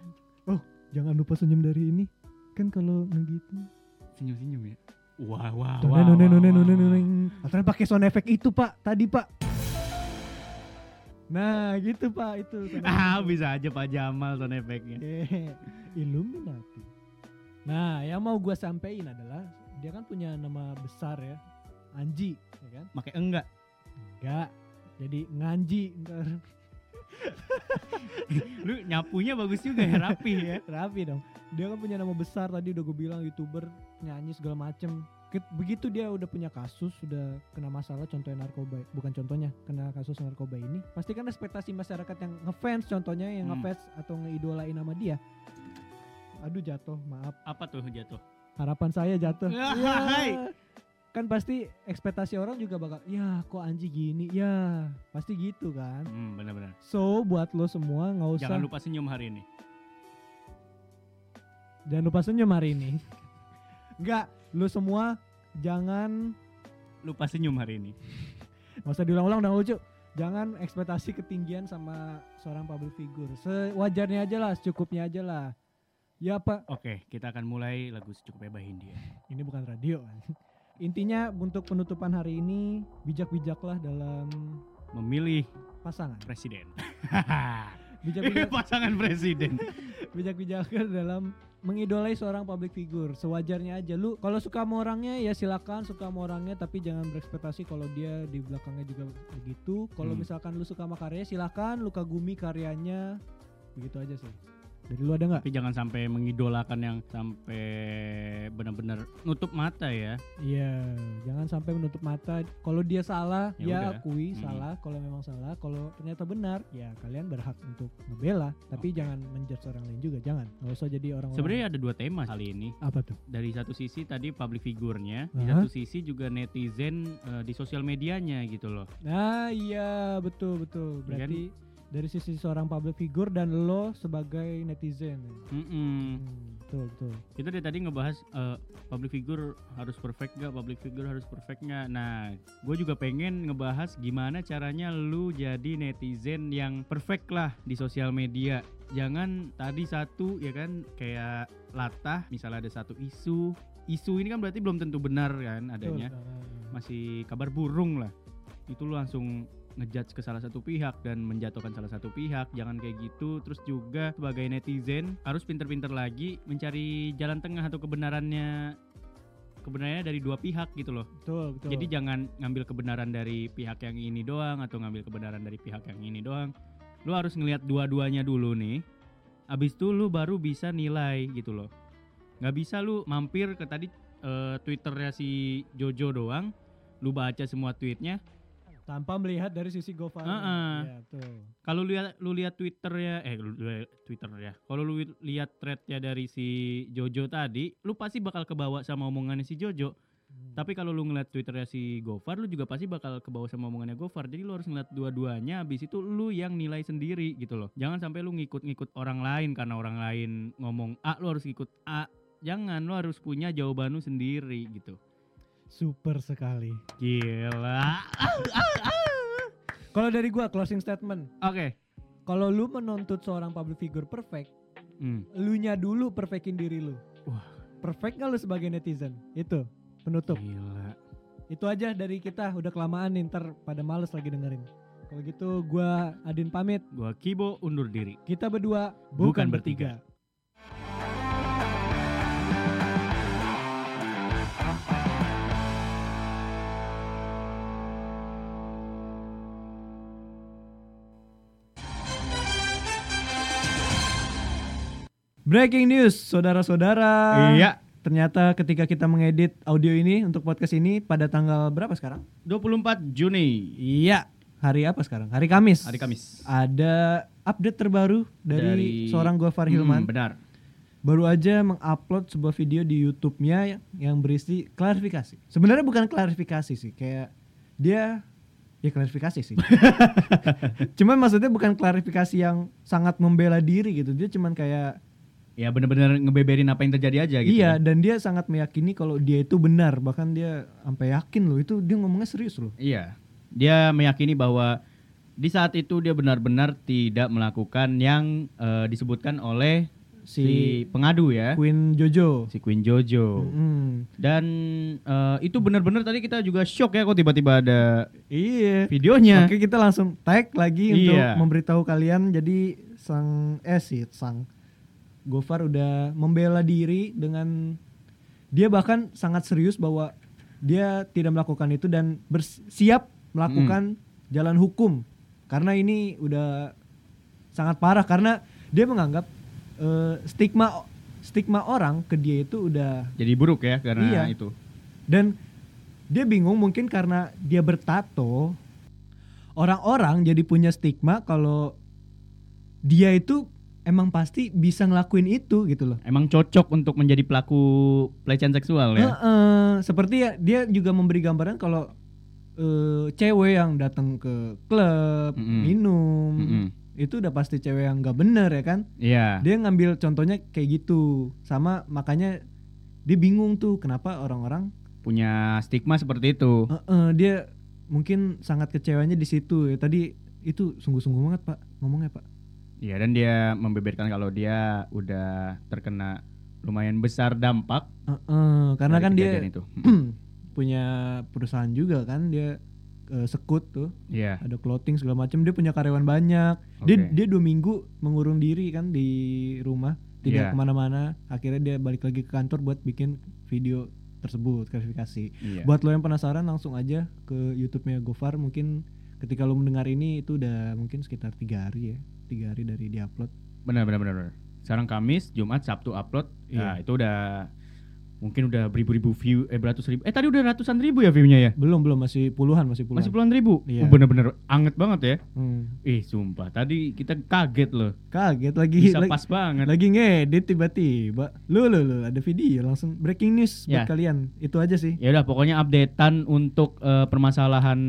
Jangan lupa senyum dari ini. Kan kalau ngegitu. Senyum-senyum ya. Wah, wah, wah. nonen, wah, nonen, wah, nonen, wah. nonen. Aturan pakai sound effect itu pak. Tadi pak. Nah gitu pak itu. Ah, bisa aja Pak Jamal sound effect-nya. Eh, Illuminati. Nah yang mau gua sampein adalah dia kan punya nama besar ya. Anji, ya kan? Pakai enggak? Enggak. Jadi nganji ntar (laughs) Lu nyapunya bagus juga ya, rapi ya. (laughs) rapi dong. Dia kan punya nama besar tadi udah gue bilang youtuber, nyanyi segala macem. Begitu dia udah punya kasus, sudah kena masalah contohnya narkoba, bukan contohnya, kena kasus narkoba ini, pasti kan ekspektasi masyarakat yang ngefans contohnya yang Hmm. ngefans atau ngeidolain sama dia. Aduh jatuh, maaf. Apa tuh jatuh? Harapan saya jatuh. Ya. (laughs) hai. Kan pasti ekspektasi orang juga bakal, ya kok Anji gini, ya pasti gitu kan. Hmm, benar-benar. So buat lo semua nggak usah Jangan lupa senyum hari ini. Jangan lupa senyum hari ini. (laughs) Enggak, lu semua jangan Lupa senyum hari ini. (laughs) nggak usah diulang-ulang udah lucu. Jangan ekspektasi ketinggian sama seorang public figure. Sewajarnya aja lah, secukupnya aja lah. Ya apa? Oke, kita akan mulai lagu secukupnya Bah Hindia. Ini bukan radio. (laughs) Intinya untuk penutupan hari ini bijak-bijaklah dalam Memilih pasangan. presiden. (laughs) Bijak-bijak Pasangan presiden. (laughs) bijak-bijaknya dalam mengidolai seorang public figure sewajarnya aja lu kalau suka sama orangnya ya silakan suka sama orangnya tapi jangan berekspektasi kalau dia di belakangnya juga begitu kalau Hmm. misalkan lu suka sama karyanya silakan lu kagumi karyanya begitu aja sih dari lu ada nggak Tapi jangan sampai mengidolakan yang sampai benar-benar nutup mata ya. iya jangan sampai menutup mata kalau dia salah Ya ya, udah. akui Hmm. salah kalau memang salah kalau ternyata benar ya kalian berhak untuk membela tapi Oke. jangan menjudge orang lain juga jangan nggak usah jadi orang Sebenarnya ada dua tema kali ini. apa tuh Dari satu sisi tadi public figurnya, di Aha. satu sisi juga netizen eh, di sosial medianya gitu loh. Nah iya betul betul Iya kan? Dari sisi seorang public figure dan lo sebagai netizen. Mm-mm. Hmm, betul betul. Kita dari tadi ngebahas eh, public figure harus perfect gak, public figure harus perfect nggak. Nah, gue juga pengen ngebahas gimana caranya lu jadi netizen yang perfect lah di sosial media. Jangan tadi satu ya kan kayak latah, misalnya ada satu isu, isu ini kan berarti belum tentu benar kan adanya, Betul. Ah, masih kabar burung lah. itu lu langsung ngejudge ke salah satu pihak dan menjatuhkan salah satu pihak jangan kayak gitu. Terus juga sebagai netizen harus pinter-pinter lagi mencari jalan tengah atau kebenarannya kebenarannya dari dua pihak gitu loh. Betul, betul. jadi jangan ngambil kebenaran dari pihak yang ini doang atau ngambil kebenaran dari pihak yang ini doang. Lu harus ngelihat dua-duanya dulu nih abis itu lu baru bisa nilai gitu loh. Nggak bisa lu mampir ke tadi eh, twitternya si Jojo doang lu baca semua tweetnya tanpa melihat dari sisi Gofar. Heeh. Ya, betul. kalau lu lihat lu lihat twitternya eh lu lihat twitter ya kalau lu lihat threadnya dari si Jojo tadi lu pasti bakal kebawa sama omongannya si Jojo Hmm. tapi kalau lu ngeliat twitternya si Gofar lu juga pasti bakal kebawa sama omongannya Gofar jadi lu harus ngeliat dua-duanya habis itu lu yang nilai sendiri gitu loh jangan sampai lu ngikut-ngikut orang lain karena orang lain ngomong A lu harus ikut A jangan lu harus punya jawaban lu sendiri gitu super sekali. gila (laughs) Kalau dari gua closing statement, oke kalau lu menuntut seorang public figure perfect, Hmm. lu nya dulu perfectin diri lu. Wah. Perfect gak lu sebagai netizen? Itu penutup. gila Itu aja dari kita. Udah kelamaan nih ntar pada males lagi dengerin. Kalau gitu gua Adin pamit. gua Kibo undur diri Kita berdua Bukan bukan, bertiga. bertiga. Breaking news, saudara-saudara. iya Ternyata ketika kita mengedit audio ini untuk podcast ini pada tanggal berapa sekarang? 24 Juni Iya. Hari apa sekarang? Hari Kamis. hari Kamis Ada update terbaru dari, Dari- seorang Gofar Hmm, Hilman. benar Baru aja mengupload sebuah video di YouTube-nya yang, yang berisi klarifikasi. Sebenarnya bukan klarifikasi sih, kayak dia ya klarifikasi sih. (laughs) cuman maksudnya bukan klarifikasi yang sangat membela diri gitu. Dia cuman kayak ya bener-bener ngebeberin apa yang terjadi aja gitu iya ya. dan dia sangat meyakini kalau dia itu benar. Bahkan dia sampai yakin loh itu dia ngomongnya serius loh. Iya, dia meyakini bahwa di saat itu dia benar-benar tidak melakukan yang eh, disebutkan oleh si, Si, pengadu ya, Queen Jojo. si Queen Jojo. Mm. Dan eh, itu benar-benar tadi kita juga shock ya kok tiba-tiba ada Iya. videonya. Oke kita langsung tag lagi untuk Iya. memberitahu kalian jadi sang eh sih sang Gofar udah membela diri dengan dia bahkan sangat serius bahwa dia tidak melakukan itu dan bersiap melakukan jalan hukum karena ini udah sangat parah karena dia menganggap eh, stigma stigma orang ke dia itu udah Jadi buruk ya karena Iya. itu. dan dia bingung mungkin karena dia bertato orang-orang jadi punya stigma kalau dia itu emang pasti bisa ngelakuin itu gitu loh. Emang cocok untuk menjadi pelaku pelecehan seksual ya. Heeh, seperti ya dia juga memberi gambaran kalau eh, cewek yang datang ke klub Mm-mm. minum Mm-mm. itu udah pasti cewek yang nggak bener ya kan? Iya. Dia ngambil contohnya kayak gitu sama makanya dia bingung tuh kenapa orang-orang Punya stigma seperti itu. Heeh, dia mungkin sangat kecewanya di situ ya. Tadi itu sungguh-sungguh banget pak ngomongnya pak. Iya dan dia membeberkan kalau dia udah terkena lumayan besar dampak Heeh, karena dari kan dia itu. (clears throat) punya perusahaan juga kan dia eh, sekut tuh Iya. ada clothing segala macam dia punya karyawan banyak dia Oke. dia dua minggu mengurung diri kan di rumah tidak Iya. ke mana-mana akhirnya dia balik lagi ke kantor buat bikin video tersebut klarifikasi Iya. buat lo yang penasaran langsung aja ke YouTube-nya Gofar mungkin ketika lo mendengar ini itu udah mungkin sekitar tiga hari ya tiga hari dari diupload Benar benar benar. benar. Sekarang Kamis, Jumat, Sabtu upload. Nah, Iya. itu udah mungkin udah beribu-ribu view eh beratus ribu. Eh tadi udah ratusan ribu ya view-nya ya? belum belum masih puluhan masih puluhan Masih puluhan ribu. Iya. Oh, bener-bener anget banget ya. Hmm. Ih, sumpah. Tadi kita kaget loh. kaget lagi Bisa lagi, pas banget. lagi ngedit tiba-tiba lu lu lu ada video langsung breaking news buat Ya. kalian itu aja sih Ya udah pokoknya updatean untuk eh, permasalahan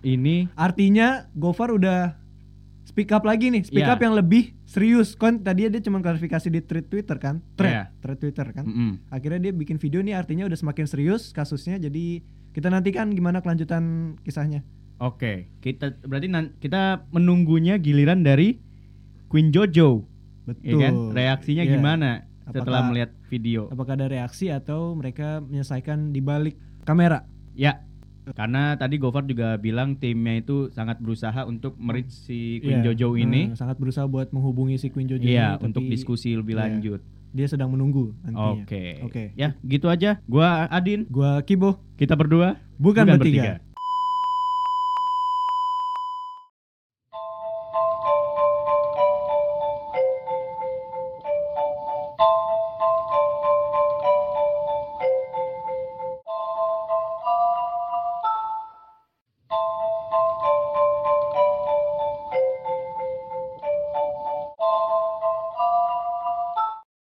ini artinya Gofar udah speak up lagi nih speak Iya. up yang lebih serius kan tadi dia cuma klarifikasi di tweet Twitter kan thread Iya. thread Twitter kan Mm-mm. akhirnya dia bikin video nih artinya udah semakin serius kasusnya jadi kita nantikan gimana kelanjutan kisahnya Oke, kita berarti kita menunggunya giliran dari Queen Jojo. betul Ya kan? Reaksinya Iya. gimana setelah Apakah- melihat video? apakah ada reaksi atau mereka menyelesaikan di balik kamera Ya, Karena tadi Gofar juga bilang timnya itu sangat berusaha untuk merit si Queen Iya, Jojo ini. eh, sangat berusaha buat menghubungi si Queen Jojo Iya, ini, untuk diskusi lebih iya. lanjut. Dia sedang menunggu nantinya. Oke. Oke. Ya, gitu aja. Gua Adin, Gua Kibo, kita berdua bukan, Bukan bertiga. bertiga.